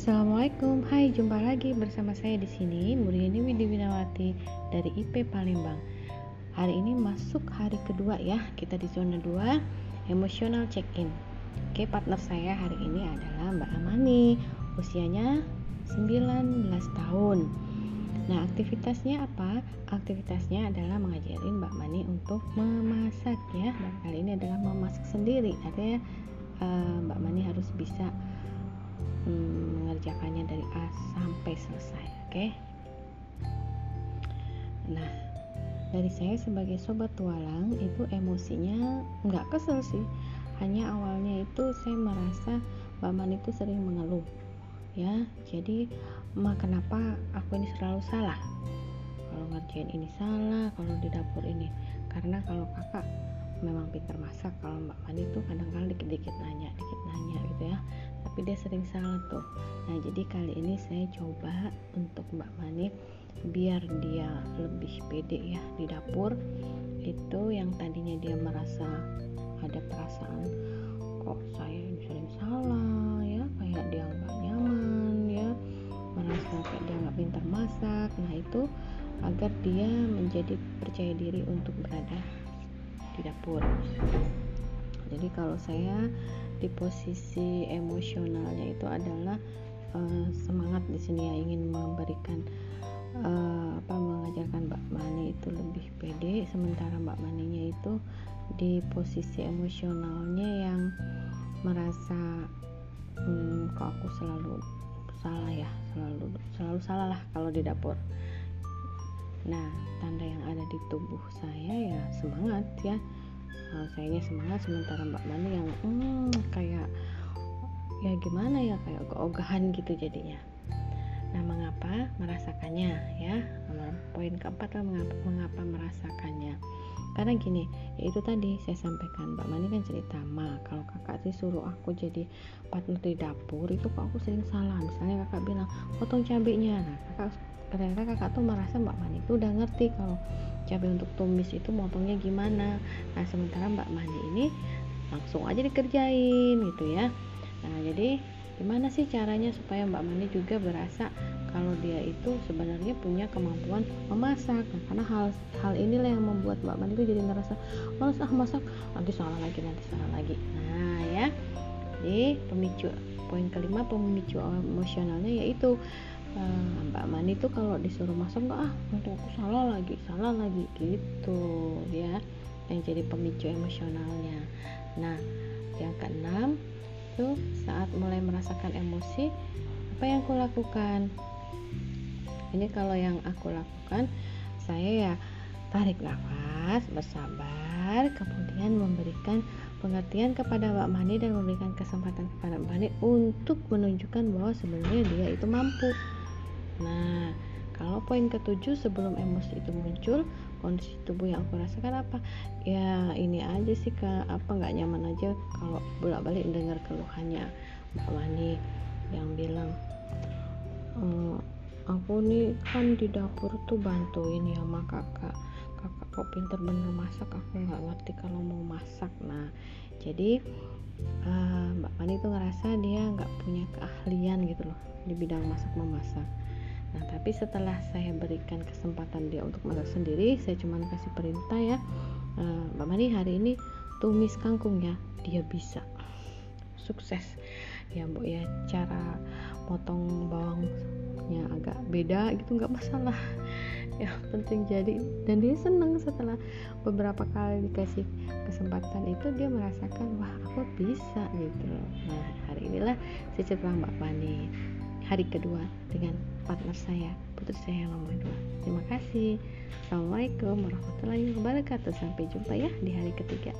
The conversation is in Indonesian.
Assalamualaikum, Hai jumpa lagi bersama saya di sini Muriani Widi Winawati dari IP Palembang. Hari ini masuk hari kedua ya Kita di zona 2 Emotional check-in. Oke partner saya hari ini adalah Mbak Amani Usianya 19 tahun. Nah aktivitasnya apa? Aktivitasnya adalah mengajarin Mbak Mani untuk memasak ya. Dan kali ini adalah memasak sendiri. Artinya uh, Mbak Mani harus bisa hmm, mengerjakannya dari A sampai selesai oke? Okay? nah dari saya sebagai sobat tualang itu emosinya nggak kesel sih. Hanya awalnya itu saya merasa Mbak Man itu sering mengeluh ya. Jadi ma kenapa aku ini selalu salah? Kalau ngerjain ini salah kalau di dapur ini. Karena kalau kakak memang pintar masak kalau Mbak Mani itu kadang-kadang dikit-dikit nanya dikit nanya gitu ya. Tapi dia sering salah tuh. Nah jadi kali ini saya coba untuk Mbak Mani biar dia lebih pede ya di dapur. Itu yang tadinya dia merasa ada perasaan kok saya sering salah ya? Kayak dia nggak nyaman ya? Merasa kayak dia nggak pintar masak. Nah itu agar dia menjadi percaya diri untuk berada di dapur. Jadi kalau saya di posisi emosionalnya itu adalah uh, semangat di sini ya ingin memberikan uh, apa mengajarkan Mbak Mani itu lebih pede sementara Mbak Maninya itu di posisi emosionalnya yang merasa hmm, kok aku selalu salah ya selalu selalu salah lah kalau di dapur nah tanda yang ada di tubuh saya ya semangat ya. Uh, sayanya semangat sementara Mbak Mani yang hmm, kayak ya gimana ya kayak keogahan gitu jadinya. Nah mengapa merasakannya ya? Poin keempat lah mengapa, mengapa merasakannya. Karena gini ya itu tadi saya sampaikan Mbak Mani kan cerita ma kalau kakak sih suruh aku jadi partner di dapur itu kok aku sering salah. Misalnya kakak bilang potong cabenya. Nah kakak ternyata kakak tuh merasa Mbak Mani itu udah ngerti kalau cabai untuk tumis itu motongnya gimana. Nah sementara Mbak Mani ini langsung aja dikerjain gitu ya. Nah jadi gimana sih caranya supaya Mbak Mani juga berasa kalau dia itu sebenarnya punya kemampuan memasak? Nah, karena hal hal inilah yang membuat Mbak Mani itu jadi ngerasa males ah masak nanti salah lagi nanti salah lagi. Nah ya. Jadi pemicu poin kelima pemicu emosionalnya yaitu uh, Mbak Mani tuh kalau disuruh masak nggak ah nanti aku salah lagi salah lagi gitu ya. Yang jadi pemicu emosionalnya. Nah yang keenam tuh saat mulai merasakan emosi apa yang aku lakukan? Ini kalau yang aku lakukan saya ya tarik nafas bersabar kemudian memberikan pengertian kepada Mbak Mani dan memberikan kesempatan kepada Mbak Mani untuk menunjukkan bahwa sebenarnya dia itu mampu Nah, kalau poin ketujuh sebelum emosi itu muncul, kondisi tubuh yang aku rasakan apa? Ya ini aja sih kak, apa nggak nyaman aja kalau bolak-balik dengar keluhannya Mbak Wani yang bilang, e, aku nih kan di dapur tuh bantuin ya sama kakak. Kakak kok pinter bener masak aku nggak ngerti kalau mau masak. Nah jadi uh, Mbak Wani tuh ngerasa dia nggak punya keahlian gitu loh di bidang masak memasak Nah, tapi setelah saya berikan kesempatan dia untuk masak sendiri, saya cuma kasih perintah ya, e, Mbak Mani hari ini tumis kangkung ya, dia bisa. Sukses. Ya Bu ya cara potong bawangnya agak beda gitu nggak masalah. Ya penting jadi dan dia senang setelah beberapa kali dikasih kesempatan itu dia merasakan wah aku bisa gitu. Nah hari inilah saya cerita Mbak Pani hari kedua dengan partner saya putri saya yang nomor dua. Terima kasih. Assalamualaikum warahmatullahi wabarakatuh. Sampai jumpa ya di hari ketiga